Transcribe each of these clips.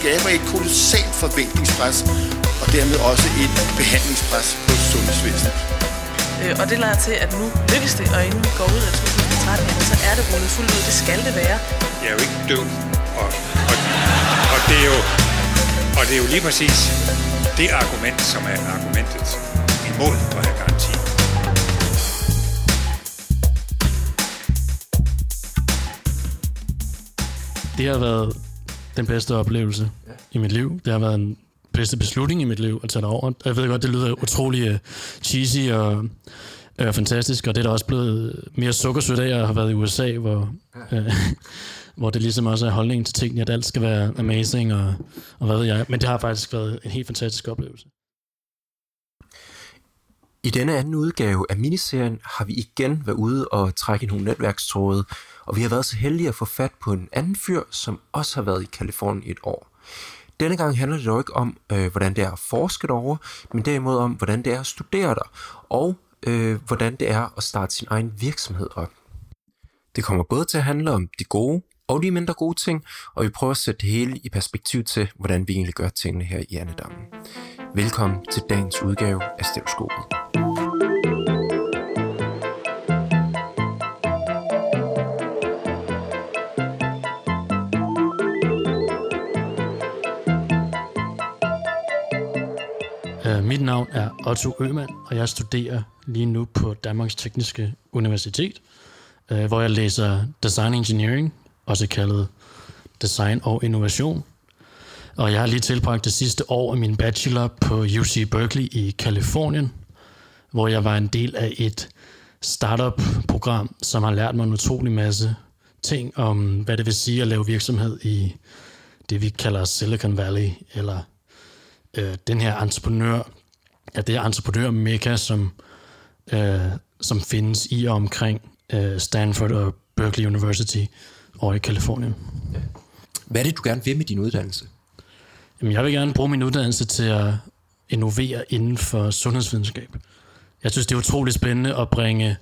skaber et kolossalt forventningspres, og dermed også et behandlingspres på sundhedsvæsenet. Øh, og det lader til, at nu lykkes det, og inden vi går ud af 2013, så er det rullet fuldt ud. Det skal det være. Jeg er jo ikke død, og, og, og, det er jo, og det er jo lige præcis det argument, som er argumentet imod at have garanti. Det har været den bedste oplevelse ja. i mit liv. Det har været en bedste beslutning i mit liv at tage det over. Jeg ved godt, det lyder utrolig uh, cheesy og uh, fantastisk, og det er da også blevet mere sukkersødt af, at jeg har været i USA, hvor, uh, hvor det ligesom også er holdningen til tingene, at alt skal være amazing, og, og hvad ved jeg. Men det har faktisk været en helt fantastisk oplevelse. I denne anden udgave af miniserien har vi igen været ude og trække nogle netværkstråde, og vi har været så heldige at få fat på en anden fyr, som også har været i Kalifornien i et år. Denne gang handler det dog ikke om, øh, hvordan det er at forske derovre, men derimod om, hvordan det er at studere der, og øh, hvordan det er at starte sin egen virksomhed op. Det kommer både til at handle om de gode og de mindre gode ting, og vi prøver at sætte det hele i perspektiv til, hvordan vi egentlig gør tingene her i Annedammen. Velkommen til dagens udgave af Stetoskopet. Mit navn er Otto Øman, og jeg studerer lige nu på Danmarks Tekniske Universitet, øh, hvor jeg læser Design Engineering, også kaldet Design og Innovation. Og jeg har lige tilbragt det sidste år af min bachelor på UC Berkeley i Kalifornien, hvor jeg var en del af et startup-program, som har lært mig en utrolig masse ting om, hvad det vil sige at lave virksomhed i det, vi kalder Silicon Valley, eller øh, den her entreprenør, ja, det er entreprenør mekka, som, øh, som findes i og omkring øh, Stanford og Berkeley University over i Kalifornien. Hvad er det, du gerne vil med din uddannelse? Jamen, jeg vil gerne bruge min uddannelse til at innovere inden for sundhedsvidenskab. Jeg synes, det er utroligt spændende at bringe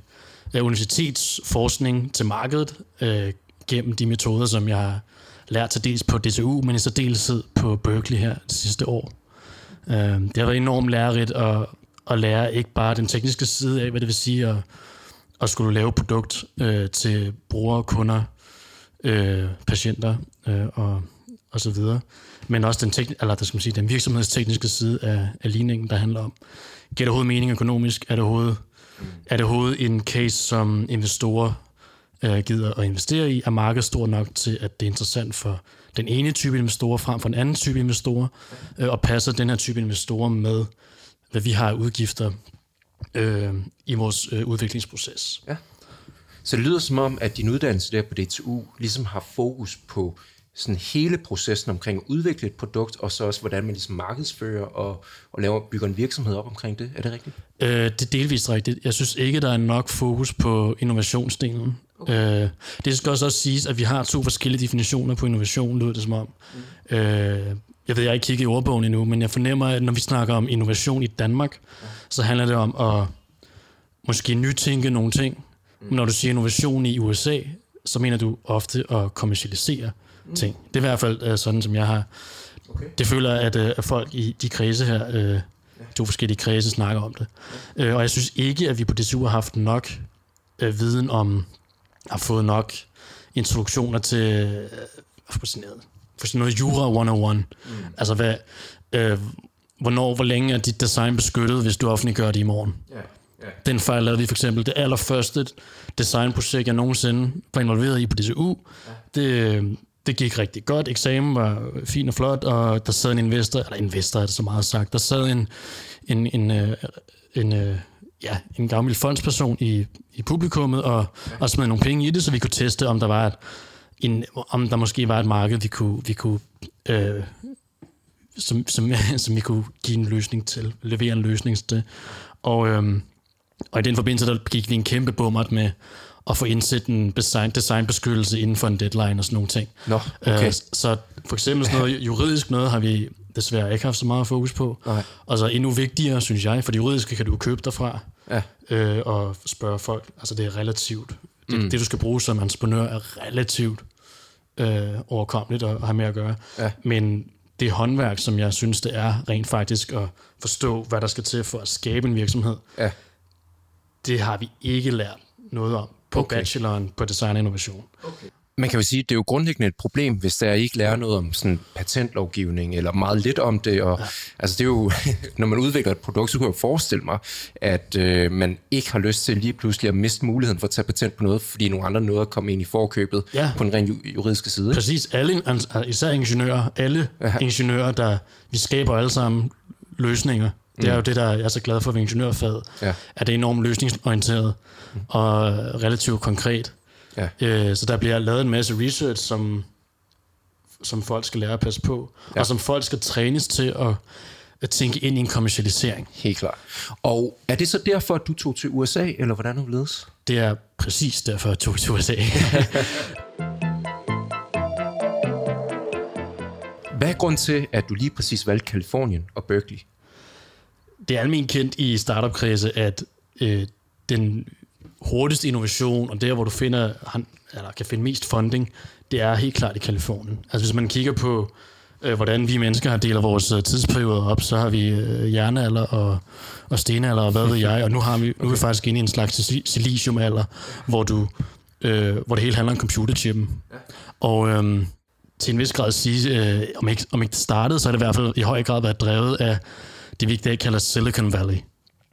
øh, universitetsforskning til markedet øh, gennem de metoder, som jeg har lært til dels på DTU, men i særdeleshed på Berkeley her det sidste år. Øh, det har været enormt lærerigt at, at lære ikke bare den tekniske side af, hvad det vil sige at, at skulle lave produkt øh, til brugere, kunder, øh, patienter øh, og, og så videre. Men også den, tekn- eller, der skal man sige, den virksomhedstekniske side af, af ligningen, der handler om, giver det overhovedet mening økonomisk? Er det overhovedet, er det overhovedet en case, som investorer øh, gider at investere i? Er markedet stor nok til, at det er interessant for den ene type investorer frem for en anden type investorer? Øh, og passer den her type investorer med, hvad vi har af udgifter øh, i vores øh, udviklingsproces? Ja. Så det lyder som om, at din uddannelse der på DTU ligesom har fokus på sådan hele processen omkring at udvikle et produkt, og så også, hvordan man ligesom markedsfører og, og laver, bygger en virksomhed op omkring det. Er det rigtigt? Øh, det er delvist rigtigt. Jeg synes ikke, der er nok fokus på innovationsdelen. Okay. Øh, det skal også, også siges, at vi har to forskellige definitioner på innovation, lyder det som om. Mm. Øh, jeg ved, jeg har ikke kigget i ordbogen endnu, men jeg fornemmer, at når vi snakker om innovation i Danmark, så handler det om at måske nytænke nogle ting. Mm. Men når du siger innovation i USA, så mener du ofte at kommercialisere mm. ting. Det er i hvert fald uh, sådan, som jeg har... Okay. Det føler at, uh, at folk i de kredse her, uh, to forskellige kredse, snakker om det. Uh, og jeg synes ikke, at vi på DSU har haft nok viden om, har fået nok introduktioner til for sådan noget, for sådan noget Jura 101. Mm. Altså, hvad, uh, hvornår, hvor længe er dit design beskyttet, hvis du offentliggør det i morgen? Yeah. Yeah. Den fejl lavede vi for eksempel. Det allerførste designprojekt, jeg nogensinde var involveret i på DCU, ja. det, det gik rigtig godt. Eksamen var fin og flot, og der sad en investor, eller investor er det så meget sagt, der sad en, en, en, en, en ja, en gammel fondsperson i, i publikummet, og, og smed nogle penge i det, så vi kunne teste, om der var et, en, om der måske var et marked, vi kunne, vi kunne øh, som, som, som vi kunne give en løsning til, levere en løsning til. Og, øhm, og i den forbindelse, der gik vi en kæmpe bummert med at få indsat en design, designbeskyttelse inden for en deadline og sådan nogle ting. Nå, okay. Øh, så for eksempel sådan noget juridisk noget har vi desværre ikke haft så meget fokus på. Nej. Og så endnu vigtigere, synes jeg, for det juridiske kan du købe derfra Ja. øh, og spørge folk. Altså det er relativt. Det, Mm. det du skal bruge som entreprenør er relativt øh, overkommeligt at have med at gøre. Ja. Men det håndværk, som jeg synes, det er rent faktisk at forstå, hvad der skal til for at skabe en virksomhed, Ja. det har vi ikke lært noget om på Okay. okay. bacheloren på design og innovation. Man kan jo sige, at det er jo grundlæggende et problem, hvis der ikke lærer noget om sådan patentlovgivning, eller meget lidt om det. Og, ja. Altså det er jo, når man udvikler et produkt, så kan jeg jo forestille mig, at øh, man ikke har lyst til lige pludselig at miste muligheden for at tage patent på noget, fordi nogle andre nåede at komme ind i forkøbet Ja. på den rent ju- juridiske side. Præcis, alle, altså, især ingeniører, alle ja. ingeniører, der vi skaber alle sammen løsninger. Det er jo det, der jeg er så glad for ved ingeniørfaget, Ja. at det er enormt løsningsorienteret og relativt konkret. Ja. Øh, så der bliver lavet en masse research, som, som folk skal lære at passe på, ja. og som folk skal trænes til at, at tænke ind i en kommercialisering. Helt klart. Og er det så derfor, at du tog til USA, eller hvordan du ledes? Det er præcis derfor, jeg tog til USA. Hvad er grund til, at du lige præcis valgte Kalifornien og Berkeley? det er almindeligt kendt i startup-kredse, at øh, den hurtigste innovation, og der, hvor du finder, han, eller kan finde mest funding, det er helt klart i Kalifornien. Altså hvis man kigger på, øh, hvordan vi mennesker har delt vores øh, tidsperioder op, så har vi øh, jernalder og, og stenalder og hvad ved jeg, og nu, har vi, nu er vi faktisk inde i en slags sil- siliciumalder, hvor, du, øh, hvor det hele handler om computerchippen. Og øh, til en vis grad sige, øh, om, ikke, om ikke det startede, så er det i hvert fald i høj grad været drevet af det, vi i dag kalder Silicon Valley.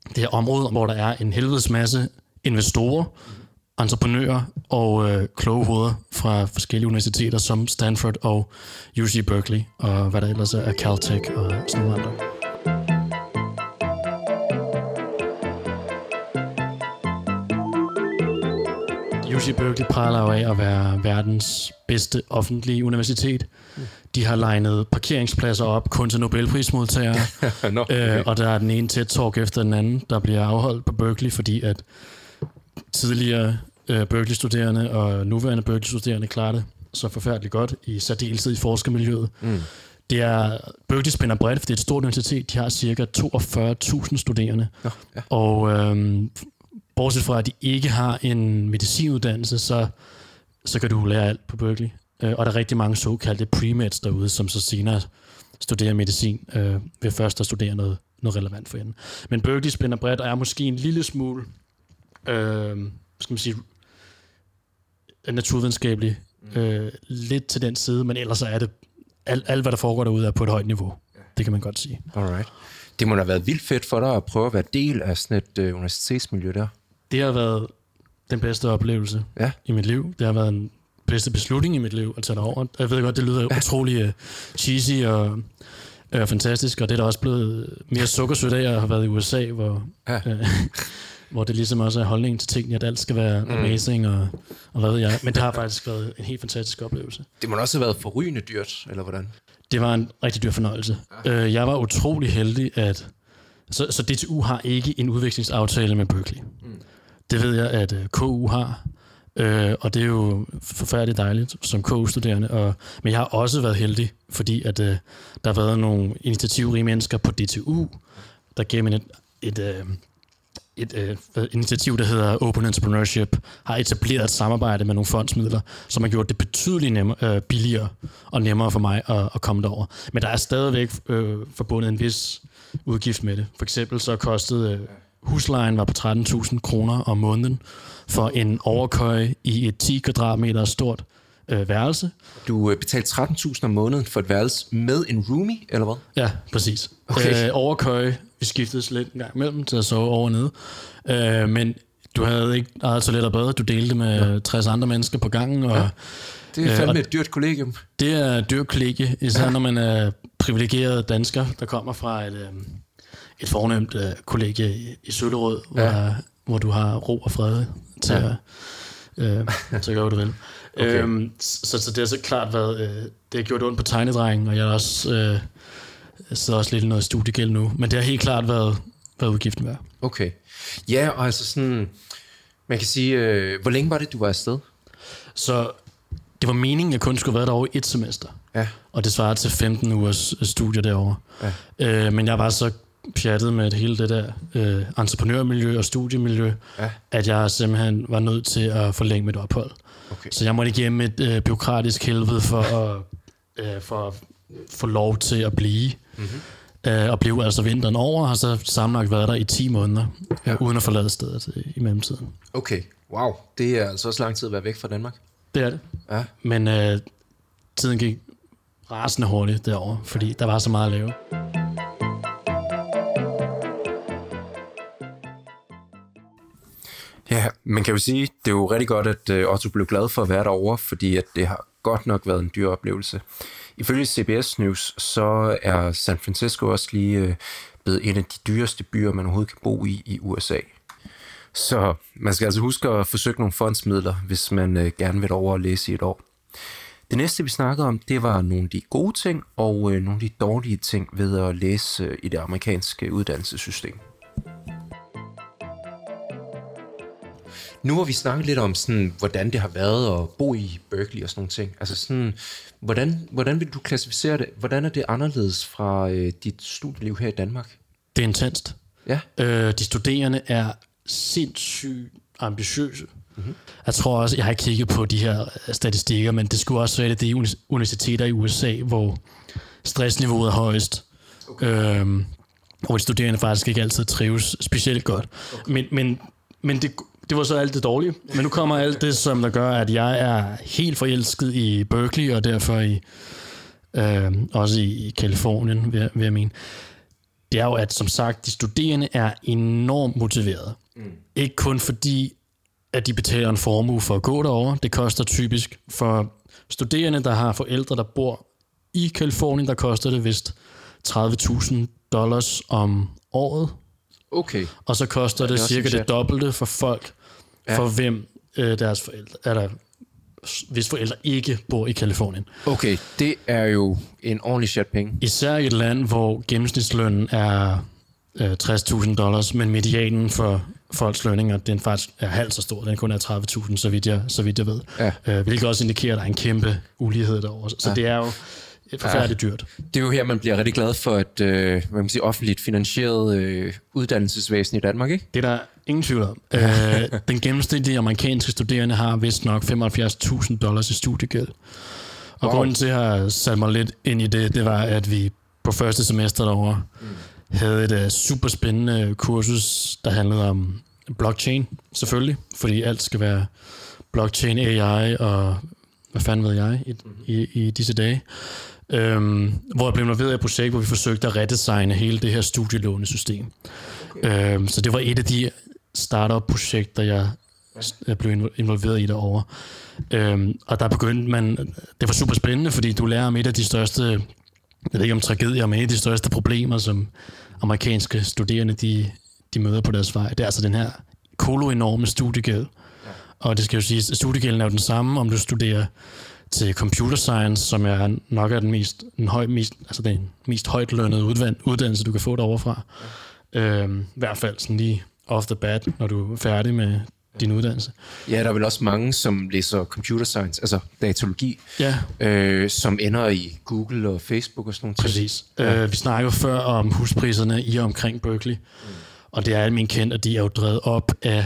Det her område, hvor der er en helvedes masse investorer, entreprenører og øh, kloge hoveder fra forskellige universiteter som Stanford og UC Berkeley, og hvad der ellers er Caltech og sådan nogle andre. UC Berkeley praler jo af at være verdens bedste offentlige universitet. De har legnet parkeringspladser op kun til Nobelprismodtagere. Nå, Øh, og der er den ene TED Talk efter den anden, der bliver afholdt på Berkeley, fordi at tidligere øh, Berkeley-studerende og nuværende Berkeley-studerende klarer det så forfærdeligt godt, i særdeleshed i forskermiljøet. Mm. Det er, Berkeley spænder bredt, for det er et stort universitet. De har cirka 42.000 studerende. Nå, ja. Og øhm, bortset fra, at de ikke har en medicinuddannelse, så, så kan du lære alt på Berkeley. Øh, og der er rigtig mange såkaldte pre-meds derude, som så senere studerer medicin øh, ved først at studere noget, noget relevant for hende. Men Berkeley spænder bredt og er måske en lille smule øh, skal man sige, naturvidenskabelig øh, lidt til den side, men ellers så er det alt, alt, hvad der foregår derude, er på et højt niveau. Det kan man godt sige. Alright. Det må da have været vildt fedt for dig at prøve at være del af sådan et øh, universitetsmiljø der. Det har været den bedste oplevelse Ja. i mit liv. Det har været den bedste beslutning i mit liv at tage det over. Jeg ved godt, det lyder utrolig uh, cheesy og uh, fantastisk, og det er da også blevet mere sukkersødt af at have været i USA, hvor, Ja. uh, hvor det ligesom også er holdningen til tingene, at alt skal være mm. amazing og, og hvad ved jeg. Men det har faktisk været en helt fantastisk oplevelse. Det må også have været forrygende dyrt, eller hvordan? Det var en rigtig dyr fornøjelse. Øh, jeg var utrolig heldig, at... Så, så DTU har ikke en udvekslingsaftale med Berkeley. Mm. Det ved jeg, at øh, KU har. Øh, og det er jo forfærdeligt dejligt som KU-studerende. Og, men jeg har også været heldig, fordi at, øh, der har været nogle initiativrige mennesker på DTU, der gav mig et, et, øh, et øh, initiativ, der hedder Open Entrepreneurship, har etableret et samarbejde med nogle fondsmidler, som har gjort det betydeligt nemmere, øh, billigere og nemmere for mig at, at komme derover. Men der er stadigvæk øh, forbundet en vis udgift med det. For eksempel så kostede øh, huslejen var på 13.000 kroner om måneden for en overkøje i et 10 kvadratmeter stort øh, værelse. Du øh, betalte 13.000 om måneden for et værelse med en roomie, eller hvad? Ja, præcis. Okay. Øh, overkøje, vi skiftedes lidt en gang imellem til at sove over og nede. Øh, men du havde ikke eget toilet og bad, du delte med ja. 60 andre mennesker på gangen, og ja. Det er Øh, fandme og- et dyrt kollegium. det er et dyrt kollegie, især når man er privilegeret dansker, der kommer fra et, øh, et fornemt øh, kollegie i, i Søllerød, hvor, Ja. ja. hvor du har ro og fred til, Ja. ja. at, øh, gøre, hvad du vil. Okay. Øhm, så, så det har så klart været, øh, det har gjort ondt på tegnedrengen, og jeg er også, øh, jeg sidder også lidt i noget studiegæld nu, men det har helt klart været, været udgiften værd. Okay. Ja, og altså sådan... Man kan sige, øh, hvor længe var det, du var afsted? Så det var meningen, at jeg kun skulle været derovre et semester. Ja. Og det svarer til 15 ugers øh, studie derovre. Ja. Øh, men jeg var så pjattet med hele det der øh, entreprenørmiljø og studiemiljø, Ja. at jeg simpelthen var nødt til at forlænge mit ophold. Okay. Så jeg måtte igennem et øh, byråkratisk helvede for at, øh, for at få lov til at blive. Mm-hmm. Øh, og blev altså vinteren over, og har så sammenlagt været der i 10 måneder, ja. uden at forlade stedet i, i mellemtiden. Okay, wow. Det er altså også lang tid at være væk fra Danmark. Det er det. Ja. Men øh, tiden gik rasende hurtigt derovre, fordi der var så meget at lave. Ja, man kan jo sige, det er jo rigtig godt, at øh, Otto blev glad for at være derovre, fordi at det har godt nok været en dyr oplevelse. Ifølge CBS News, så er San Francisco også lige øh, blevet en af de dyreste byer, man overhovedet kan bo i i USA. Så man skal altså huske at forsøge nogle fondsmidler, hvis man øh, gerne vil over og læse i et år. Det næste, vi snakkede om, det var nogle af de gode ting og øh, nogle af de dårlige ting ved at læse øh, i det amerikanske uddannelsessystem. Nu har vi snakket lidt om, sådan, hvordan det har været at bo i Berkeley og sådan nogle ting. Altså sådan, hvordan, hvordan vil du klassificere det? Hvordan er det anderledes fra øh, dit studieliv her i Danmark? Det er intenst. Ja. Øh, de studerende er sindssygt ambitiøse. Mm-hmm. Jeg tror også, jeg har kigget på de her statistikker, men det skulle også være de uni- universiteter i USA, hvor stressniveauet er højest. Okay. Øhm, hvor de studerende faktisk ikke altid trives specielt godt. Okay. Men, men, men det, det var så alt det dårlige. Men nu kommer alt det, som der gør, at jeg er helt forelsket i Berkeley, og derfor i, øh, også i, i Kalifornien, vil, jeg- vil jeg mene. Det er jo, at som sagt, de studerende er enormt motiverede. Mm. Ikke kun fordi, at de betaler en formue for at gå derover. Det koster typisk for studerende, der har forældre, der bor i Kalifornien, der koster det vist 30.000 dollars om året. Okay. Og så koster det, også cirka det dobbelte for folk, ja. for hvem øh, deres forældre, eller hvis forældre ikke bor i Kalifornien. Okay, det er jo en ordentlig chat penge. Især i et land, hvor gennemsnitslønnen er øh, 60.000 dollars, men medianen for folks lønninger, den faktisk er halvt så stor. Den kun er 30.000, så vidt jeg, så vidt jeg ved. Ja. Øh, hvilket også indikerer, at der er en kæmpe ulighed derovre. Så ja. det er jo forfærdeligt dyrt. Det er jo her, man bliver rigtig glad for et øh, hvad man sige, offentligt finansieret øh, uddannelsesvæsen i Danmark, ikke? Det er der ingen tvivl om. Øh, den gennemsnitlige amerikanske studerende har vist nok 75.000 dollars i studiegæld. Og Wow. wow. grunden til, at jeg har sat mig lidt ind i det, det var, at vi på første semester derovre mm. havde et uh, super spændende kursus, der handlede om blockchain, selvfølgelig, fordi alt skal være blockchain, AI og hvad fanden ved jeg i, i, i disse dage. Øhm, hvor jeg blev involveret i et projekt, hvor vi forsøgte at redesigne hele det her studielånesystem. Okay. Øhm, så det var et af de startup-projekter, jeg jeg blev invo- involveret i derovre. Øhm, og der begyndte man, det var super spændende, fordi du lærer om et af de største, jeg ved ikke om tragedier, men et af de største problemer, som amerikanske studerende, de, de møder på deres vej. Det er altså den her kolo-enorme studiegæld. Og det skal jo siges, at studiegælden er jo den samme, om du studerer til computer science, som er nok er den mest, den høj, mest, altså den mest højt lønnede uddannelse, du kan få derovre fra. Øhm, I hvert fald sådan lige off the bat, når du er færdig med din uddannelse. Ja, der er vel også mange, som læser computer science, altså datalogi, Ja, øh, som ender i Google og Facebook og sådan nogle ting. præcis. Ja. Øh, vi snakkede før om huspriserne i og omkring Berkeley, mm. og det er almindeligt kendt, at de er jo drevet op af,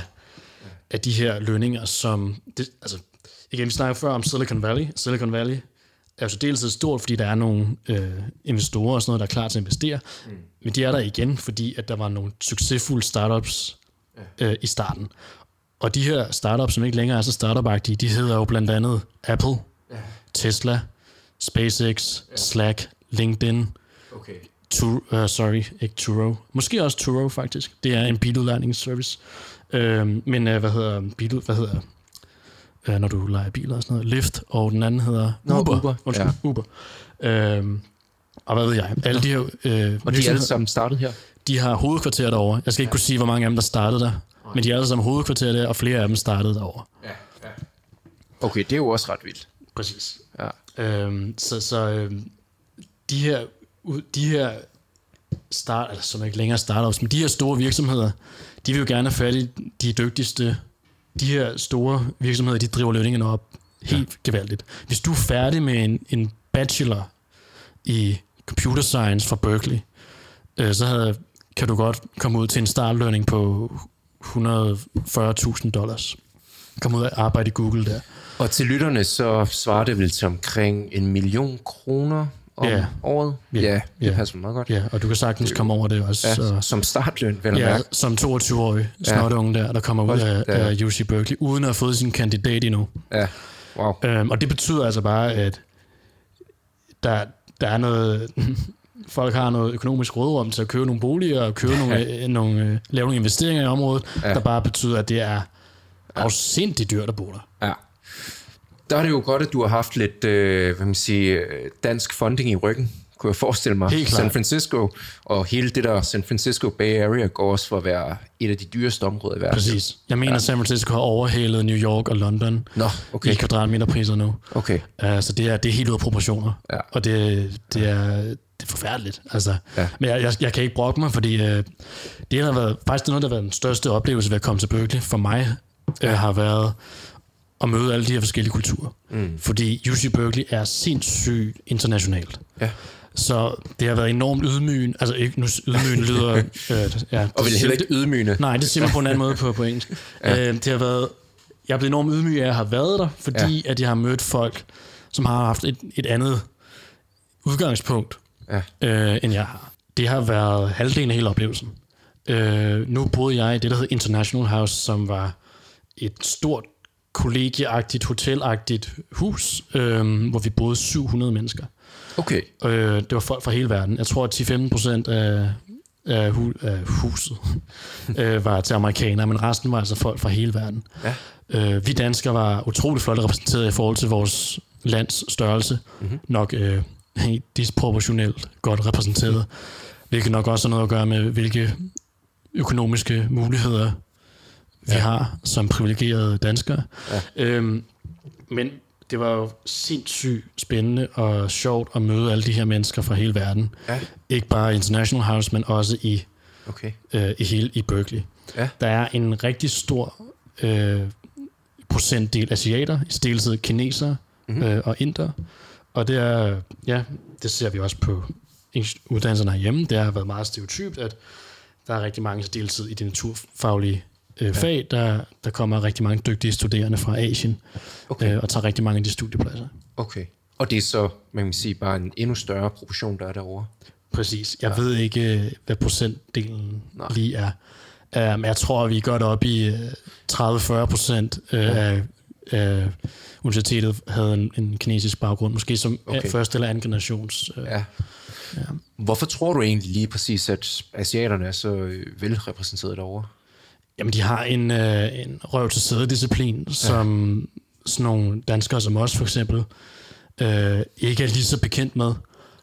af de her lønninger, som... Det, altså, igen, vi snakkede før om Silicon Valley. Silicon Valley er jo så dels stort, fordi der er nogle øh, investorer og sådan noget, der er klar til at investere. Mm. Men de er der igen, fordi at der var nogle succesfulde startups øh, i starten. Og de her startups, som ikke længere er så startup de hedder jo blandt andet Apple, Tesla, SpaceX, Slack, LinkedIn, Okay. Tur, uh, sorry, ikke Turo. Måske også Turo, faktisk. Det er en biludlejningsservice. Øhm, men uh, hvad hedder bil, hvad hedder uh, når du leger biler og sådan noget? Lyft, og den anden hedder Nå, Uber. Uber, Undskyld, ja. Uber. Øhm, og hvad ved jeg? Alle de her øh, Og de er alle sammen startet her? de har hovedkvarter derovre. Jeg skal ikke kunne sige, hvor mange af dem, der startede der. Men de er alle sammen hovedkvarter der, og flere af dem startede derovre. Okay, det er jo også ret vildt. Præcis. Ja. Øhm, så så øhm, de her, de her start, altså, som ikke længere startups, men de her store virksomheder, de vil jo gerne have fat i de dygtigste. De her store virksomheder, de driver lønningerne op helt ja. gevaldigt. Hvis du er færdig med en, en bachelor i computer science fra Berkeley, øh, så havde, kan du godt komme ud til en startlønning på 140.000 dollars. Kom ud og arbejde i Google der. Og til lytterne, så svarer det vel til omkring en million kroner om Ja. året. Ja. Ja, det Ja. passer meget godt. Ja, og du kan sagtens komme over det også. Ja, så, som startløn, vel ja, mærke. som 22-årig snotunge der, der kommer ud af, da. af UC Berkeley, uden at have fået sin kandidat endnu. Ja, wow. Øhm, og det betyder altså bare, at der, der er noget... Folk har noget økonomisk rådrum til at købe nogle boliger og købe nogle, øh, nogle, øh, lave nogle investeringer i området, ja. Ja. der bare betyder, at det er afsindigt dyrt at bo der. Ja. Der er det jo godt, at du har haft lidt, øh, hvad man sige, øh, dansk funding i ryggen, kunne jeg forestille mig. Helt klart. San Francisco, og hele det der San Francisco Bay Area går også for at være et af de dyreste områder i verden. Præcis. Jeg mener, ja. San Francisco har overhalet New York og London Nå, okay. i kvadratmeterpriser nu. Okay. Uh, så det er, det er helt ude af proportioner. Ja. Og det, det, er, det er forfærdeligt. Altså, Ja. Men jeg, jeg, jeg kan ikke brokke mig, fordi uh, det har været, faktisk det er noget, der har været den største oplevelse ved at komme til Berkeley for mig, uh, har været at møde alle de her forskellige kulturer. Mm. Fordi UC Berkeley er sindssygt internationalt. Ja. Så det har været enormt ydmygende. Altså ikke, nu ydmygende lyder... Øh, ja, Og vel heller ikke ydmygende. Nej, det siger man på en anden måde på, på engelsk. ja. øh, det har været, jeg er blevet enormt ydmyg af at have været der, fordi ja. at jeg har mødt folk, som har haft et, et andet udgangspunkt, Ja. øh, end jeg har. Det har været halvdelen af hele oplevelsen. Øh, nu boede jeg i det, der hed International House, som var et stort kollegieagtigt, hotelagtigt hus, øh, hvor vi boede 700 mennesker. Okay. Øh, det var folk fra hele verden. Jeg tror, at 10-15 procent af, af, hu, af huset øh, var til amerikanere, men resten var altså folk fra hele verden. Ja. Øh, vi danskere var utrolig flot repræsenteret i forhold til vores lands størrelse. Mm-hmm. Nok øh, helt disproportionelt godt repræsenteret. Hvilket nok også har noget at gøre med, hvilke økonomiske muligheder vi ja. har som privilegerede danskere. Ja. Øhm, men det var jo sindssygt spændende og sjovt at møde alle de her mennesker fra hele verden. Ja. Ikke bare International House, men også i, Okay. øh, i hele i Berkeley. Ja. Der er en rigtig stor øh, procentdel asiater, i stilletid kinesere mm-hmm. øh, og inder. Og det er, ja, det ser vi også på uddannelserne herhjemme. Det har været meget stereotypt, at der er rigtig mange deltid i de naturfaglige øh, fag. Der, der kommer rigtig mange dygtige studerende fra Asien Okay. øh, og tager rigtig mange af de studiepladser. Okay. Og det er så, man kan sige, bare en endnu større proportion, der er derovre. Præcis. Jeg ja. ved ikke, øh, hvad procentdelen Nej. lige er. Uh, men jeg tror, vi er godt op i uh, 30-40 procent uh, af, af universitetet havde en, en kinesisk baggrund. Måske som Okay. første eller anden generations. Uh, Ja. ja. Hvorfor tror du egentlig lige præcis, at asiaterne er så øh, velrepræsenteret derovre? Jamen, de har en, øh, en røv til sædedisciplin, som sådan nogle danskere som os for eksempel øh, ikke er lige så bekendt med.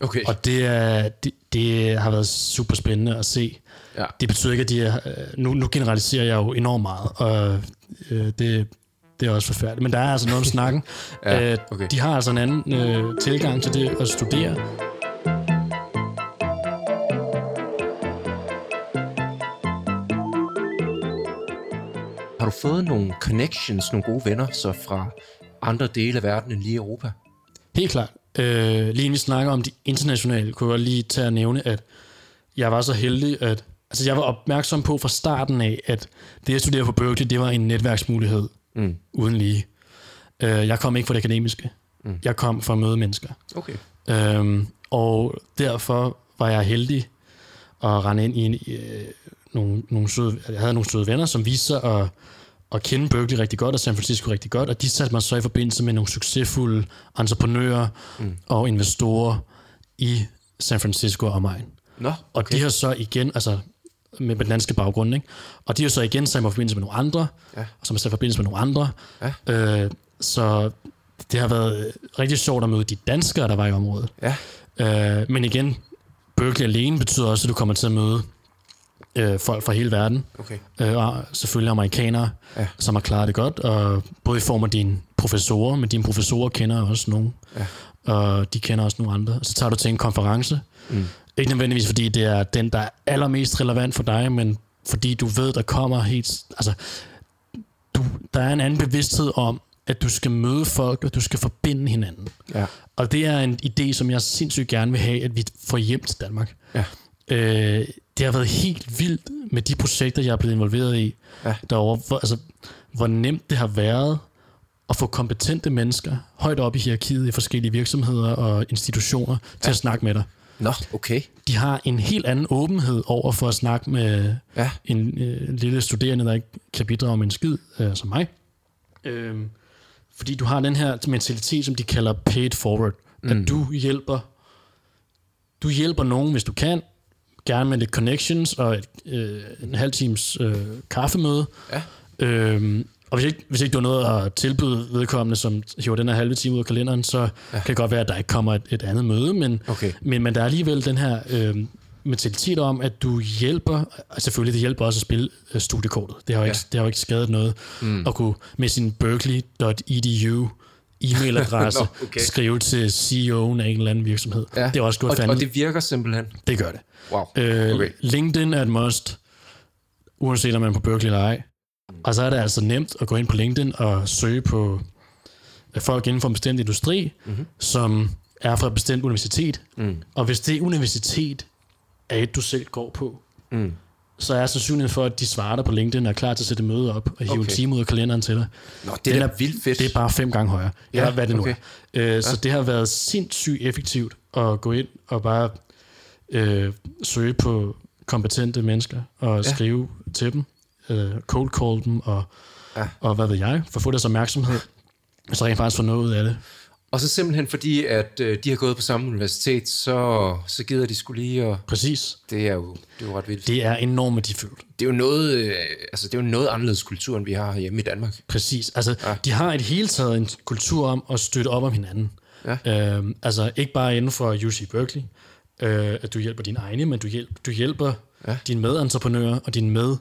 Okay. Og det, er, det, det har været super spændende at se. Ja. Det betyder ikke, at de er... øh, Nu, nu generaliserer jeg jo enormt meget, og øh, det, det er også forfærdeligt. Men der er altså noget om snakken. Ja, Øh, okay. De har altså en anden øh, tilgang til det at studere. Har du fået nogle connections, nogle gode venner, så fra andre dele af verden end lige Europa? Helt klart. Øh, lige inden vi snakker om de internationale, kunne jeg godt lige tage at nævne, at jeg var så heldig, at altså jeg var opmærksom på fra starten af, at det at studere på Berkeley, det var en netværksmulighed mm. uden lige. Øh, jeg kom ikke fra det akademiske. Mm. Jeg kom fra at møde mennesker. Okay. Øhm, og derfor var jeg heldig at rende ind i en, øh, nogle, nogle søde, jeg havde nogle søde venner, som viste sig at, at kende Berkeley rigtig godt og San Francisco rigtig godt, og de satte mig så i forbindelse med nogle succesfulde entreprenører mm. og investorer i San Francisco og omegn. Nå, Og okay. de har så igen, altså med den danske baggrund, ikke? og de har så igen sat mig i forbindelse med nogle andre, Ja. og som har sat i forbindelse med nogle andre. Ja. Øh, så det har været rigtig sjovt at møde de danskere, der var i området. Ja. Øh, men igen, Berkeley alene betyder også, at du kommer til at møde øh, folk fra hele verden. Okay. Øh, og selvfølgelig amerikanere, Ja. som har klaret det godt. Og både i form af dine professorer, men dine professorer kender også nogen. Ja. Og de kender også nogle andre. Så tager du til en konference. Mm. Ikke nødvendigvis, fordi det er den, der er allermest relevant for dig, men fordi du ved, der kommer helt... Altså, du, der er en anden bevidsthed om, at du skal møde folk, og du skal forbinde hinanden. Ja. Og det er en idé, som jeg sindssygt gerne vil have, at vi får hjem til Danmark. Ja. Øh, det har været helt vildt med de projekter, jeg er blevet involveret i Ja. derovre. Hvor, altså, hvor nemt det har været at få kompetente mennesker højt op i hierarkiet i forskellige virksomheder og institutioner til at snakke med dig. Nå, okay. De har en helt anden åbenhed over for at snakke med Ja. en øh, lille studerende, der ikke kan bidrage med en skid, øh, som mig. Øhm, fordi du har den her mentalitet, som de kalder paid forward. Mm. At du hjælper du hjælper nogen, hvis du kan, gerne med lidt connections og et, øh, en halv times øh, kaffemøde. Ja. Øhm, og hvis ikke, hvis ikke du har noget at tilbyde vedkommende, som hiver den her halve time ud af kalenderen, så ja. kan det godt være, at der ikke kommer et, et andet møde, men, Okay. men, men der er alligevel den her øh, mentalitet om, at du hjælper, og selvfølgelig det hjælper også at spille øh, studiekortet. Det har jo ikke, det har jo ikke skadet noget mm. at kunne med sin berkeley.edu e-mailadresse Nå, okay. skrive til CEO'en af en eller anden virksomhed. Ja. Det er også godt og, fandme. og det virker simpelthen. Det gør det. Wow. Øh, Okay. LinkedIn er et must, uanset om man er på Berkeley eller ej. Og så er det altså nemt at gå ind på LinkedIn og søge på øh, folk inden for en bestemt industri, mm-hmm. som er fra et bestemt universitet. Mm. Og hvis det universitet er et, du selv går på, Mm. Så er sandsynligheden for, at de svarer dig på LinkedIn og er klar til at sætte møde op og hive okay. En time ud af kalenderen til dig. Nå, det er da vildt fedt. Det er bare fem gange højere. Ja, Ja, eller hvad det nu okay. er. Øh, så det har været sindssygt effektivt at gå ind og bare øh, søge på kompetente mennesker og ja. skrive til dem, øh, cold call dem og, Ja. ja. og hvad ved jeg, for at få deres opmærksomhed. Så rent faktisk få noget ud af det. Og så simpelthen fordi, at øh, de har gået på samme universitet, så, så gider de skulle lige, og Præcis. det er jo, det er jo ret vildt. Det, er enormt værdifuldt. det er jo noget, øh, altså det er jo noget anderledes kultur, end vi har hjemme i Danmark. Præcis. Altså, ja. de har i det hele taget en kultur om at støtte op om hinanden. Ja. Øhm, altså, ikke bare inden for UC Berkeley, øh, at du hjælper dine egne, men du, hjælp, du hjælper ja. dine medentreprenører og dine med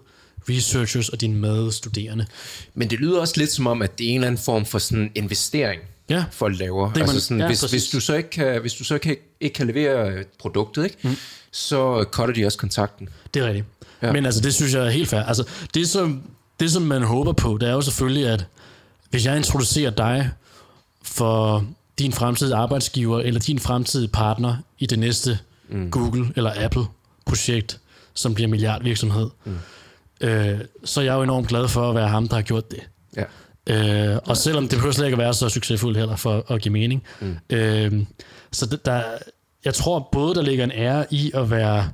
researchers og dine medstuderende. Men det lyder også lidt som om, at det er en eller anden form for sådan investering, Ja. folk laver. Det kan altså man- sådan, ja, hvis, præcis. hvis, du så ikke kan, hvis du så ikke, ikke kan levere øh, produktet, ikke, mm. så cutter de også kontakten. Det er rigtigt. Ja. Men altså, det synes jeg er helt fair. Altså, det som, det, som man håber på, det er jo selvfølgelig, at hvis jeg introducerer dig for din fremtidige arbejdsgiver eller din fremtidige partner i det næste mm. Google eller Apple projekt, som bliver milliardvirksomhed, mm. øh, så er jeg jo enormt glad for at være ham, der har gjort det. Ja. Øh, og selvom det behøver slet ikke at være så succesfuldt heller for at give mening. Mm. Øh, så det, der, jeg tror både, der ligger en ære i at være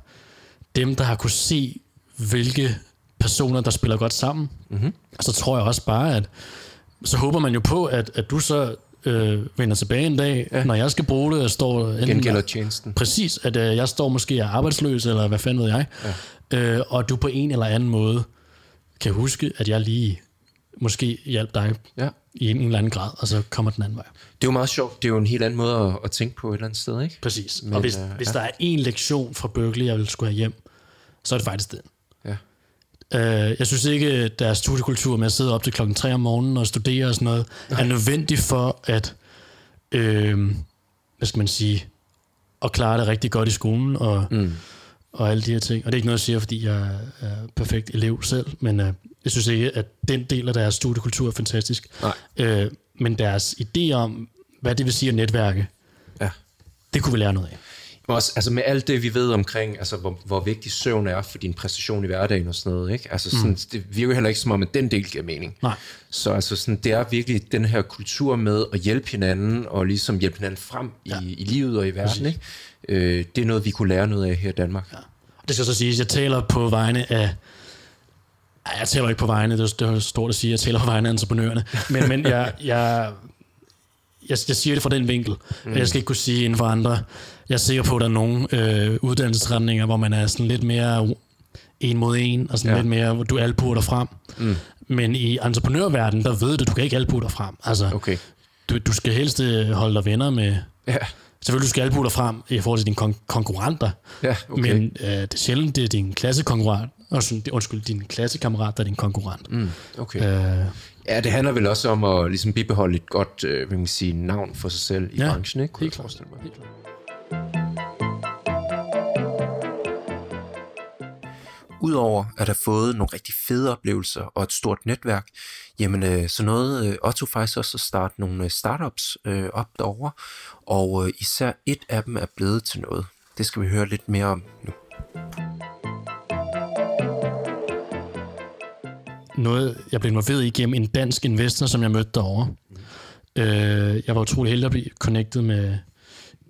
dem, der har kunne se, hvilke personer, der spiller godt sammen. Mm-hmm. Så tror jeg også bare, at så håber man jo på, at, at du så øh, vender tilbage en dag, ja. når jeg skal bruge det, og står Gengælder tjenesten. Præcis, at øh, jeg står måske er arbejdsløs, eller hvad fanden ved jeg, ja. øh, og du på en eller anden måde kan huske, at jeg lige måske hjalp dig Ja. i en, eller anden grad, og så kommer den anden vej. Det er jo meget sjovt. Det er jo en helt anden måde at, at tænke på et eller andet sted, ikke? Præcis. Men, og hvis, øh, øh, hvis ja. der er en lektion fra Berkeley, jeg vil skulle have hjem, så er det faktisk den. Ja. Øh, jeg synes ikke, at deres studiekultur med at sidde op til klokken 3 om morgenen og studere og sådan noget, er nødvendig for at, øh, hvad skal man sige, at klare det rigtig godt i skolen og, mm. og alle de her ting. Og det er ikke noget, jeg siger, fordi jeg er perfekt elev selv, men øh, jeg synes ikke, at den del af deres studiekultur er fantastisk. Nej. Øh, men deres idé om, hvad det vil sige at netværke, Ja. det kunne vi lære noget af. Også, altså med alt det, vi ved omkring, altså hvor, hvor vigtig søvn er for din præstation i hverdagen og sådan noget, ikke? Altså sådan, mm. det virker heller ikke som om, at den del giver mening. Nej. Så altså sådan, det er virkelig den her kultur med at hjælpe hinanden, og ligesom hjælpe hinanden frem ja. i, i livet og i verden, ikke? Øh, det er noget, vi kunne lære noget af her i Danmark. Ja. Det skal så siges, jeg taler på vegne af... Jeg taler ikke på vegne, det er, det er stort at sige, jeg taler på vegne af entreprenørerne. Men, men jeg, jeg, jeg, jeg siger det fra den vinkel. Mm. Jeg skal ikke kunne sige inden for andre. Jeg er sikker på, at der er nogle øh, uddannelsesretninger, hvor man er sådan lidt mere en mod en, og sådan Ja. lidt mere, hvor du albuer frem. Mm. Men i entreprenørverdenen, der ved du, du kan ikke albue dig frem. Altså, Okay. du, du skal helst øh, holde dig venner med... Ja. Selvfølgelig, du skal albue dig frem i forhold til dine kon- konkurrenter. Ja, okay. Men øh, det er sjældent, det er din klassekonkurrent, og sådan, det, undskyld, din klassekammerat, der er din konkurrent. Mm. Okay. Øh, Ja, det handler vel også om at ligesom bibeholde et godt øh, kan man sige, navn for sig selv i Ja, branchen, ikke? Kunne helt jeg forestille mig. helt klart. Udover at have fået nogle rigtig fede oplevelser og et stort netværk, jamen øh, så nåede øh, Otto faktisk også at starte nogle øh, startups øh, op derovre, og øh, især et af dem er blevet til noget. Det skal vi høre lidt mere om nu. Noget, jeg blev involveret i gennem en dansk investor, som jeg mødte derovre. Øh, jeg var utrolig heldig at blive connected med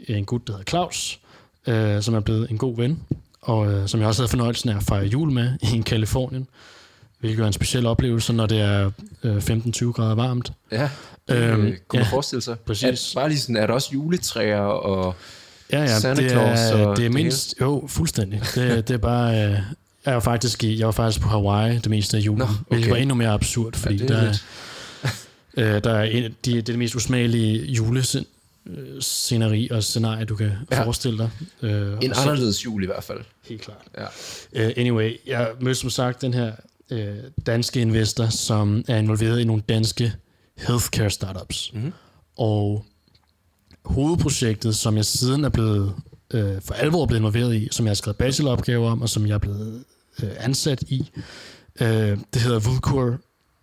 en gut, der hedder Claus, øh, som er blevet en god ven, og øh, som jeg også havde fornøjelsen af at fejre jul med i Kalifornien, hvilket er en speciel oplevelse, når det er øh, 15-20 grader varmt. Ja, Øhm, øh, kunne man ja, forestille sig. præcis. Er, bare lige sådan, er der også juletræer og... Ja, ja, Santa det Claus er, og det er det mindst, jo, fuldstændig. Det, det er bare, øh, jeg var faktisk i, jeg var faktisk på Hawaii det meste af julen, Nå, okay. hvilket var endnu mere absurd, fordi det ja, er der, lidt- øh, der er en, de, det er det mest usmagelige julesceneri og scenarie, du kan Ja. forestille dig. Øh, En så- anderledes jul i hvert fald. Helt klart. Ja. Uh, anyway, jeg mødte som sagt den her uh, danske investor, som er involveret i nogle danske healthcare startups. Mhm. Og hovedprojektet, som jeg siden er blevet uh, for alvor blevet involveret i, som jeg har skrevet bacheloropgaver om, og som jeg er blevet uh, ansat i, uh, det hedder Vulcur,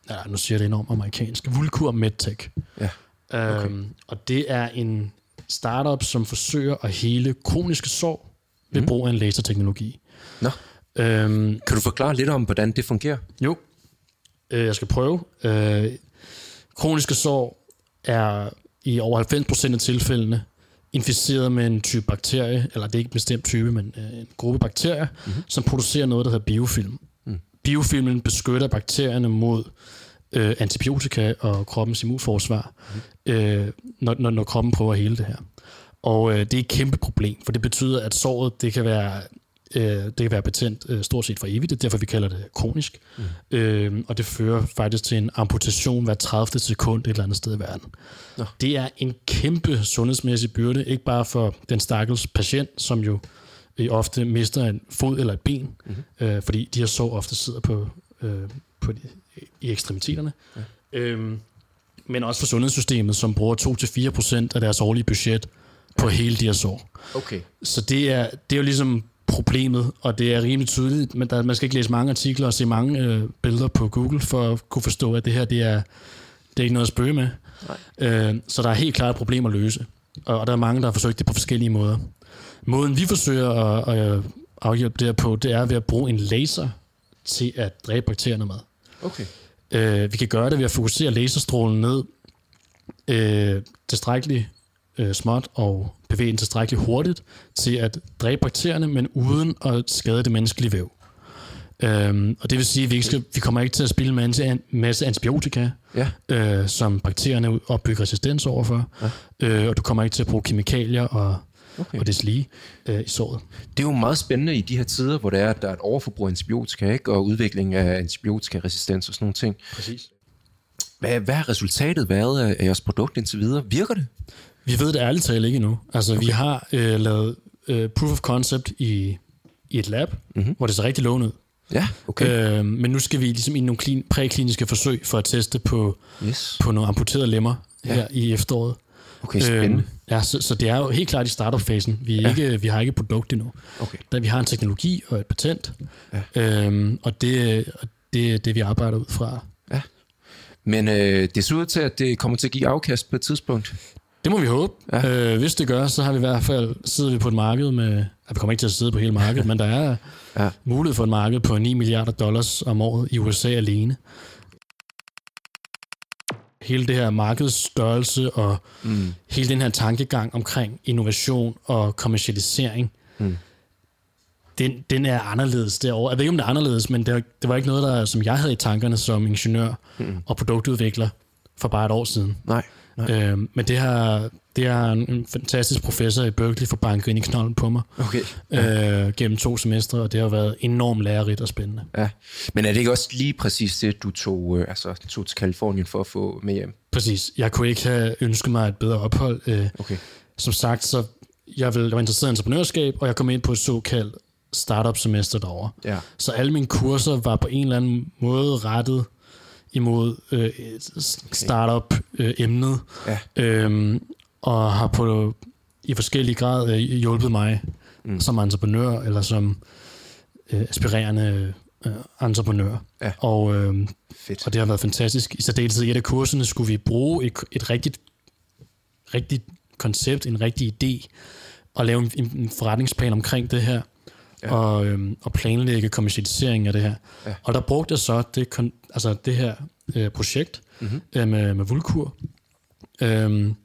ja, nu siger jeg det enormt amerikansk, Vulcur MedTech. Ja. Okay. Um, og det er en startup, som forsøger at hele kroniske sår ved Mhm. brug af en laserteknologi. Nå, Øhm, kan du forklare lidt om, hvordan det fungerer? jo, øh, jeg skal prøve. Øh, kroniske sår er i over 90% af tilfældene inficeret med en type bakterie, eller det er ikke en bestemt type, men øh, en gruppe bakterier, mm-hmm. som producerer noget, der hedder biofilm. Mm. Biofilmen beskytter bakterierne mod øh, antibiotika og kroppens immunforsvar, mm. øh, når, når, når kroppen prøver at hele det her. Og øh, det er et kæmpe problem, for det betyder, at såret det kan være øh, det kan være betændt øh, stort set for evigt, det er derfor vi kalder det kronisk. Mm. Øh, og det fører faktisk til en amputation hver 30. sekund et eller andet sted i verden. Nå. Det er en kæmpe sundhedsmæssig byrde, ikke bare for den stakkels patient, som jo øh, ofte mister en fod eller et ben, mm-hmm. øh, fordi de her sår ofte sidder på, øh, på de, i ekstremiteterne. Ja. Øhm, men også for sundhedssystemet, som bruger 2-4% af deres årlige budget på hele de her sår. Okay. Så det er, det er jo ligesom problemet, og det er rimelig tydeligt, men der, man skal ikke læse mange artikler og se mange øh, billeder på Google for at kunne forstå, at det her det er, det er ikke noget at spøge med. Øh, så der er helt klart et problem at løse, og, og der er mange, der har forsøgt det på forskellige måder. Måden vi forsøger at, at afhjælpe det her på, det er ved at bruge en laser til at dræbe bakterierne med. Okay. Øh, vi kan gøre det ved at fokusere laserstrålen ned øh, tilstrækkeligt øh, småt og bevæge den tilstrækkeligt hurtigt til at dræbe bakterierne, men uden at skade det menneskelige væv. Øhm, og det vil sige, at vi, ikke skal, vi kommer ikke til at spille en masse antibiotika, Ja. øh, som bakterierne opbygger resistens overfor, ja. øh, og du kommer ikke til at bruge kemikalier og, okay. og deslige øh, i såret. Det er jo meget spændende i de her tider, hvor der er, der er et overforbrug af antibiotika, ikke? og udvikling af antibiotikaresistens og sådan nogle ting. Præcis. Hvad, hvad har resultatet været af, af jeres produkt indtil videre? Virker det? Vi ved det ærligt talt ikke endnu. Altså, okay. vi har øh, lavet øh, proof of concept i, i et lab, mm-hmm. hvor det ser rigtig lovende ud. Ja, okay. Øh, men nu skal vi ligesom i nogle klin, prækliniske forsøg for at teste på, Yes. på nogle amputerede lemmer ja. her i efteråret. Okay, spændende. Øhm, ja, så, så det er jo helt klart i startup-fasen. Vi, Ja. ikke, vi har ikke produkt endnu. Okay. Da vi har en teknologi og et patent, Ja. øhm, og det, og det er det, vi arbejder ud fra. Men øh, det ser ud til, at det kommer til at give afkast på et tidspunkt. Det må vi håbe. Ja. Øh, hvis det gør, så har vi i hvert fald sidder vi på et marked med... Vi kommer ikke til at sidde på hele markedet, men der er Ja. mulighed for et marked på 9 milliarder dollars om året i USA alene. Hele det her markedsstørrelse og mm. hele den her tankegang omkring innovation og kommercialisering, mm. den, den er anderledes derovre. Jeg ved ikke, om det er anderledes, men det, var- det var ikke noget, der, som jeg havde i tankerne som ingeniør mm. og produktudvikler for bare et år siden. Nej. Øhm, men det har, det har en, fantastisk professor i Berkeley for banket ind i knolden på mig Okay. øh, gennem to semestre, og det har været enormt lærerigt og spændende. Ja. Men er det ikke også lige præcis det, du tog, øh, altså, tog til Kalifornien for at få med hjem? Præcis. Jeg kunne ikke have ønsket mig et bedre ophold. Øh, Okay. som sagt, så jeg, vil, jeg var interesseret i entreprenørskab, og jeg kom ind på et såkaldt startup-semester derovre. Ja. Så alle mine kurser var på en eller anden måde rettet imod øh, et startup-emnet, Ja. øhm, og har på i forskellige grad øh, hjulpet mig mm. som entreprenør eller som øh, aspirerende øh, entreprenør. Ja. Og, øh, Fedt. og det har været fantastisk. I særdeleshed i et af kurserne skulle vi bruge et, et rigtigt, rigtigt koncept, en rigtig idé, og lave en, en forretningsplan omkring det her, ja. og, øhm, og planlægge kommercialisering af det her. Ja. Og der brugte jeg så det, kon, altså det her øh, projekt mm-hmm. øh, med, med Vulkur, Øhm,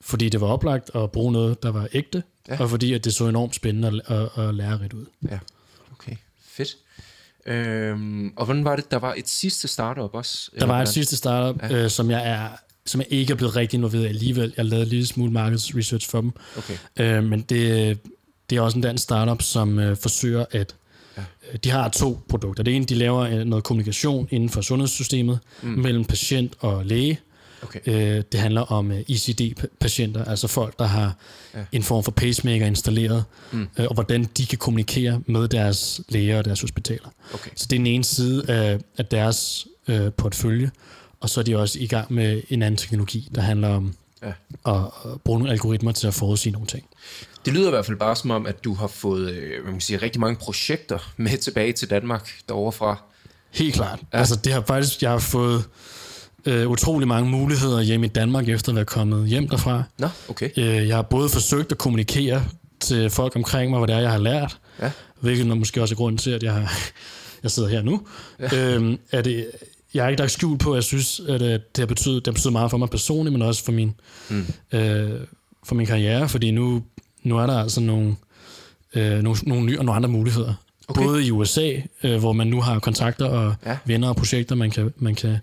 fordi det var oplagt at bruge noget, der var ægte, Ja. ja. og fordi at det så enormt spændende og, og, og lærerigt ud. Ja, okay. Fedt. Øhm, og hvordan var det? Der var et sidste startup også? Der var et sidste startup, ja. øh, som jeg er som jeg ikke er blevet rigtig involveret i alligevel. Jeg lavede en lille smule markedsresearch for dem. Okay. Øh, men det, det er også en dansk startup, som øh, forsøger at... Ja. De har to produkter. Det ene, de laver øh, noget kommunikation inden for sundhedssystemet mm. mellem patient og læge. Okay. Øh, det handler om øh, ICD-patienter, altså folk, der har ja. en form for pacemaker installeret, mm. øh, og hvordan de kan kommunikere med deres læger og deres hospitaler. Okay. Så det er den ene side af, af deres øh, portfølje, og så er de også i gang med en anden teknologi, der handler om Ja. at, at bruge nogle algoritmer til at forudsige nogle ting. Det lyder i hvert fald bare som om, at du har fået øh, man kan sige, rigtig mange projekter med tilbage til Danmark derovre fra. Helt klart. Ja. Altså, det har faktisk, jeg har fået øh, utrolig mange muligheder hjemme i Danmark, efter at være kommet hjem derfra. Nå, okay. Øh, jeg har både forsøgt at kommunikere til folk omkring mig, hvad det er, jeg har lært, Ja. hvilket er måske også er grunden til, at jeg, har, jeg sidder her nu. Ja. Øhm, er det, jeg har ikke lagt skjul på, at jeg synes, at øh, det har betydet, det har betydet meget for mig personligt, men også for min, mm. øh, for min karriere, fordi nu, nu er der altså nogle, øh, nogle, nogle nye og nogle andre muligheder. Okay. Både i USA, øh, hvor man nu har kontakter og Ja. venner og projekter, man kan, man kan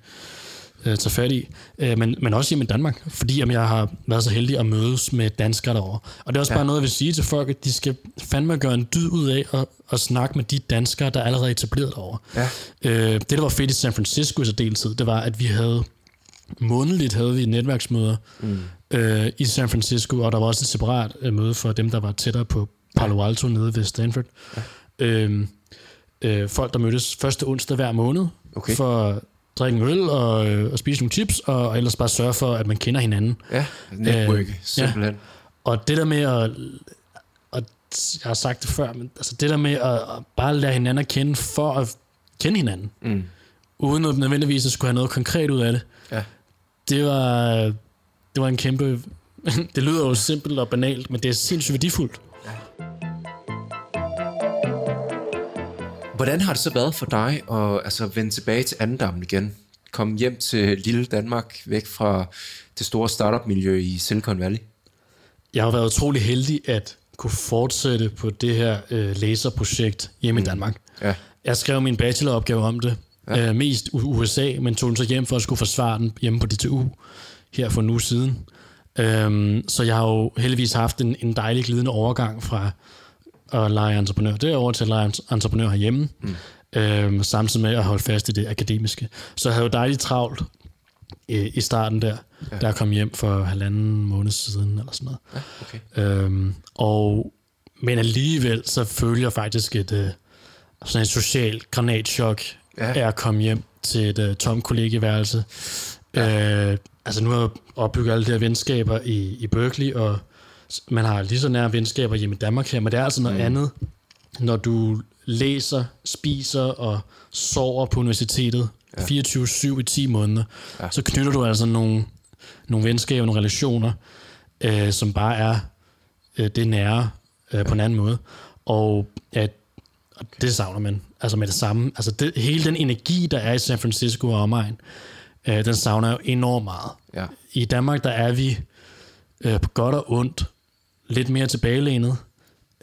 øh, tage fat i, øh, men, men også hjemme i Danmark, fordi jamen, jeg har været så heldig at mødes med danskere derovre. Og det er også ja. bare noget, jeg vil sige til folk, at de skal fandme gøre en dyd ud af at, at snakke med de danskere, der er allerede etableret derovre. Ja. Øh, det, der var fedt i San Francisco i så deltid, det var, at vi havde månedligt havde vi netværksmøder mm. øh, i San Francisco, og der var også et separat øh, møde for dem, der var tættere på Palo Alto nede ved Stanford. Ja. Øh, øh, folk, der mødtes første onsdag hver måned Okay. for at drikke en øl og, øh, og spise nogle chips, og, og ellers bare sørge for, at man kender hinanden. Ja, network, Øh, simpelthen. Og det der med at, jeg har sagt det før, men altså det der med at, at bare lære hinanden at kende for at kende hinanden, Mm. uden at nødvendigvis at skulle have noget konkret ud af det, Ja. Det var, det var en kæmpe... det lyder jo simpelt og banalt, men det er sindssygt værdifuldt. Hvordan har det så været for dig at altså, vende tilbage til Andendammen igen? Komme hjem til lille Danmark, væk fra det store startup-miljø i Silicon Valley? Jeg har været utrolig heldig at kunne fortsætte på det her øh, laserprojekt hjemme mm. i Danmark. Ja. Jeg skrev min bacheloropgave om det. Ja. Øh, mest USA, men tog den så hjem for at skulle forsvare den hjemme på DTU her for uge siden. Øhm, så jeg har jo heldigvis haft en, en dejlig glidende overgang fra at lege entreprenør derovre til at lege entreprenør herhjemme. Mm. Øhm, samtidig med at holde fast i det akademiske. Så jeg havde jo dejligt travlt øh, i starten der, ja. da jeg kom hjem for halvanden måned siden, eller sådan noget. Ja, okay. Øhm, og, men alligevel så føler jeg faktisk et, øh, sådan et socialt granatschok Ja. ja. af at komme hjem til et øh, tomt kollegeværelse. Ja. Øh, altså nu har jeg opbygget alle de her venskaber i, i Berkeley, og man har lige så nære venskaber hjemme i Danmark her, men det er altså noget mm. andet, når du læser, spiser og sover på universitetet ja. 24-7 i 10 måneder, ja. så knytter du altså nogle, nogle venskaber, nogle relationer, øh, som bare er øh, det nære øh, på en anden måde. Og, at, og det savner man altså med det samme. Altså det, hele den energi, der er i San Francisco og omegn, øh, den savner jo enormt meget. Ja. I Danmark, der er vi øh, på godt og ondt lidt mere tilbagelænet.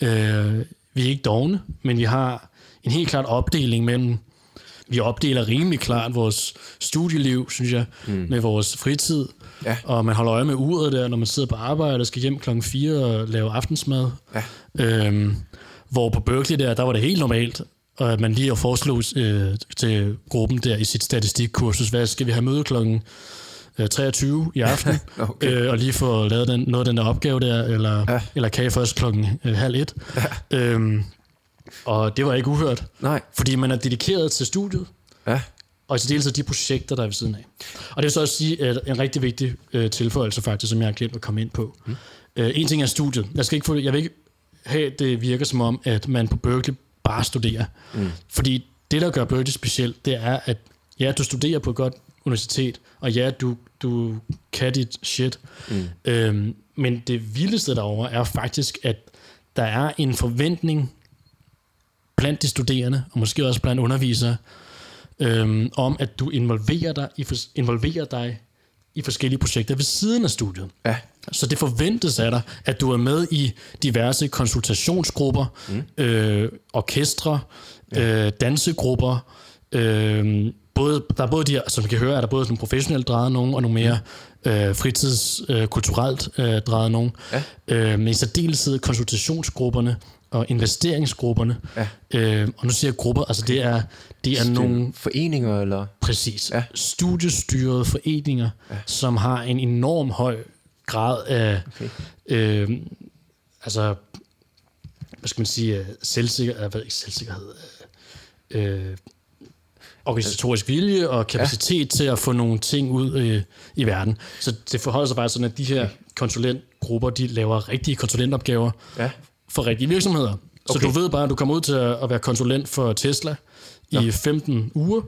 Øh, vi er ikke dogne, men vi har en helt klart opdeling mellem vi opdeler rimelig klart vores studieliv, synes jeg, mm. med vores fritid. Ja. Og man holder øje med uret der, når man sidder på arbejde og skal hjem klokken 4 og lave aftensmad. Ja. Øhm, hvor på Berkeley der, der var det helt normalt, og at man lige foreslog øh, til gruppen der i sit statistikkursus, hvad skal vi have møde klokken øh, 23 i aften, Okay. øh, og lige få lavet den, noget af den der opgave der, eller, Ja. eller kan først klokken øh, halv et. Ja. Øhm, og det var ikke uhørt, Nej. fordi man er dedikeret til studiet, Ja. og i særdeleshed de projekter, der er ved siden af. Og det vil så også sige, at en rigtig vigtig øh, tilføjelse faktisk, som jeg har glemt at komme ind på. Mm. Øh, en ting er studiet. Jeg, skal ikke få, jeg vil ikke at det virker som om, at man på Berkeley bare studerer. Mm. Fordi det, der gør Berkeley specielt, det er, at ja, du studerer på et godt universitet, og ja, du, du kan dit shit. Mm. Øhm, men det vildeste derovre er faktisk, at der er en forventning blandt de studerende, og måske også blandt undervisere, øhm, om at du involverer dig, i, involverer dig i forskellige projekter ved siden af studiet. Ja. Så det forventes af dig, at du er med i diverse konsultationsgrupper, mm. øh, orkestre, ja. øh, dansegrupper. Øh, både, der er både de som vi kan høre, er der både nogle professionelt drejet nogen, og nogle mere øh, fritidskulturelt øh, øh, drejet nogen. Ja. Øh, men i særdeleshed konsultationsgrupperne og investeringsgrupperne. Ja. Øh, og nu siger jeg grupper, altså det er, det er nogle Foreninger, eller? Præcis. Ja. Studiestyrede foreninger, ja. som har en enorm høj grad af, Okay. øh, altså, hvad skal man sige, øh, selvsikker, øh, hvad, ikke selvsikkerhed, øh, øh, organisatorisk vilje og kapacitet ja. til at få nogle ting ud øh, i verden. Så det forholder sig faktisk sådan, at de her konsulentgrupper, de laver rigtige konsulentopgaver Ja. for rigtige virksomheder. Så Okay. du ved bare, at du kommer ud til at være konsulent for Tesla i 15 uger.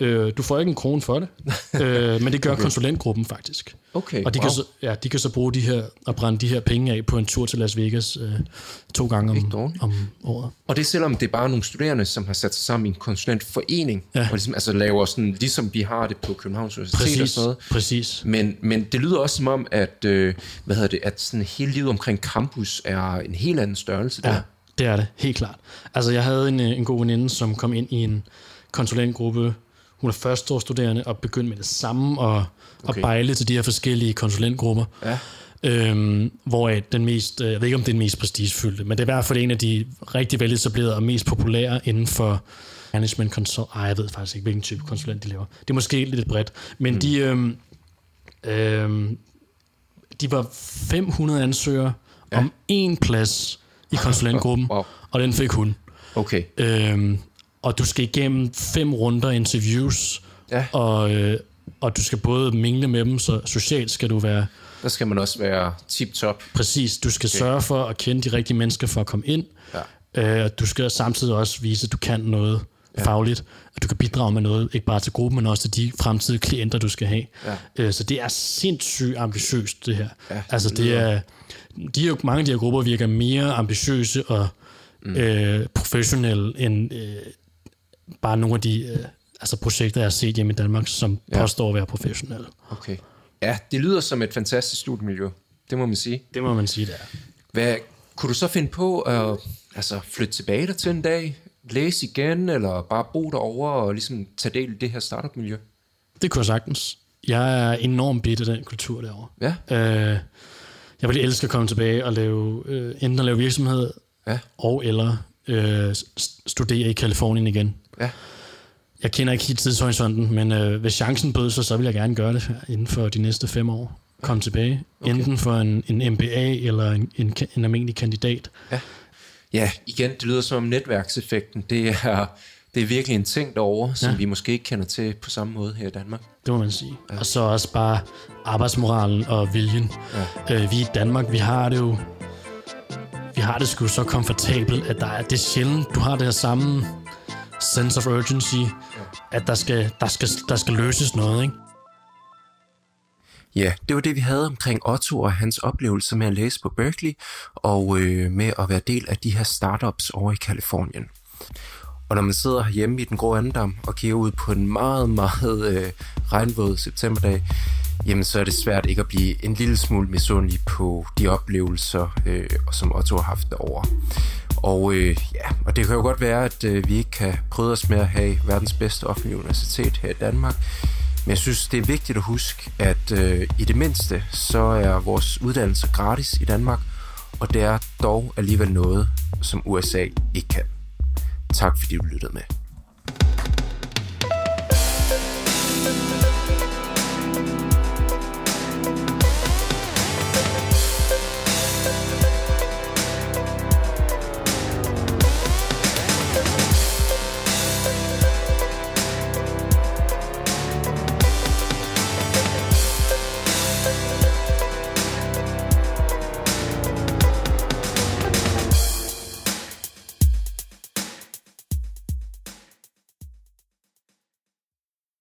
Øh, du får ikke en krone for det, øh, men det gør konsulentgruppen faktisk. Okay, Og de, wow. kan så, ja, de kan så bruge de her og brænde de her penge af på en tur til Las Vegas øh, to gange om, om året. Og det er selvom det er bare nogle studerende, som har sat sig sammen i en konsulentforening, Ja. og ligesom, altså laver sådan, ligesom vi har det på Københavns Universitet og Præcis, sådan noget. præcis. Men, men det lyder også som om, at, øh, hvad hedder det, at sådan hele livet omkring campus er en helt anden størrelse der. Det er det, helt klart. Altså, jeg havde en, øh, en god veninde, som kom ind i en konsulentgruppe. Hun er førsteårsstuderende og begyndte med det samme og, okay. Og bejle til de her forskellige konsulentgrupper. Ja. Øhm, hvor den mest, øh, jeg ved ikke om det er den mest prestigefyldte, men det er i hvert fald en af de rigtig veletablerede og mest populære inden for management consult. Ej, jeg ved faktisk ikke, hvilken type konsulent de laver. Det er måske lidt bredt, men mm. de, øhm, øhm, de var 500 ansøgere ja. om én plads i konsulentgruppen, Wow. og den fik hun. Okay. Øhm, og du skal igennem fem runder interviews, Ja. og, øh, og du skal både mingle med dem, så socialt skal du være Der skal man også være tip-top. præcis. Du skal okay. sørge for at kende de rigtige mennesker for at komme ind. Ja. Øh, du skal samtidig også vise, at du kan noget ja. fagligt, at du kan bidrage med noget, ikke bare til gruppen, men også til de fremtidige klienter, du skal have. Ja. Øh, så det er sindssygt ambitiøst, det her. Ja, altså, det er, de er, mange af de her grupper virker mere ambitiøse og mm. øh, professionelle end øh, bare nogle af de øh, altså projekter, jeg har set hjemme i Danmark, som. Ja. påstår at være professionelle. Okay. Ja, det lyder som et fantastisk studiemiljø. Det må man sige. Det må man sige, det er. Hvad, kunne du så finde på at altså, flytte tilbage der til en dag, læse igen, eller bare bo derovre og ligesom tage del i det her startup-miljø? Det kunne jeg sagtens. Jeg er enormt bidt af den kultur derovre. Ja. Øh, jeg ville elske at komme tilbage og lave, øh, enten at lave virksomhed, Ja. og eller øh, studere i Kalifornien igen. Ja. Jeg kender ikke helt tidshorisonten, men øh, hvis chancen bød sig, så vil jeg gerne gøre det inden for de næste fem år. Komme tilbage. Okay. Enten for en, en MBA eller en, en, en almindelig kandidat. Ja, igen, det lyder som om netværkseffekten. Det er, det er virkelig en ting derovre, som Ja. vi måske ikke kender til på samme måde her i Danmark. Det må man sige. Ja. Og så også bare arbejdsmoralen og viljen. Ja. Øh, vi i Danmark, vi har det jo... Vi har det sgu så komfortabelt, at der er, det er sjældent, du har det her samme sense of urgency, ja. at der skal, der, skal, der skal løses noget, ikke? Ja, det var det, vi havde omkring Otto og hans oplevelse med at læse på Berkeley, og øh, med at være del af de her startups over i Kalifornien. Og når man sidder hjemme i den grå andendam og kigger ud på en meget, meget øh, regnvåd septemberdag, jamen så er det svært ikke at blive en lille smule misundelig på de oplevelser, øh, som Otto har haft derovre. Og øh, ja, og det kan jo godt være, at øh, vi ikke kan prøve os med at have verdens bedste offentlige universitet her i Danmark, men jeg synes, det er vigtigt at huske, at øh, i det mindste, så er vores uddannelse gratis i Danmark, og det er dog alligevel noget, som USA ikke kan. Tak fordi du lyttede med.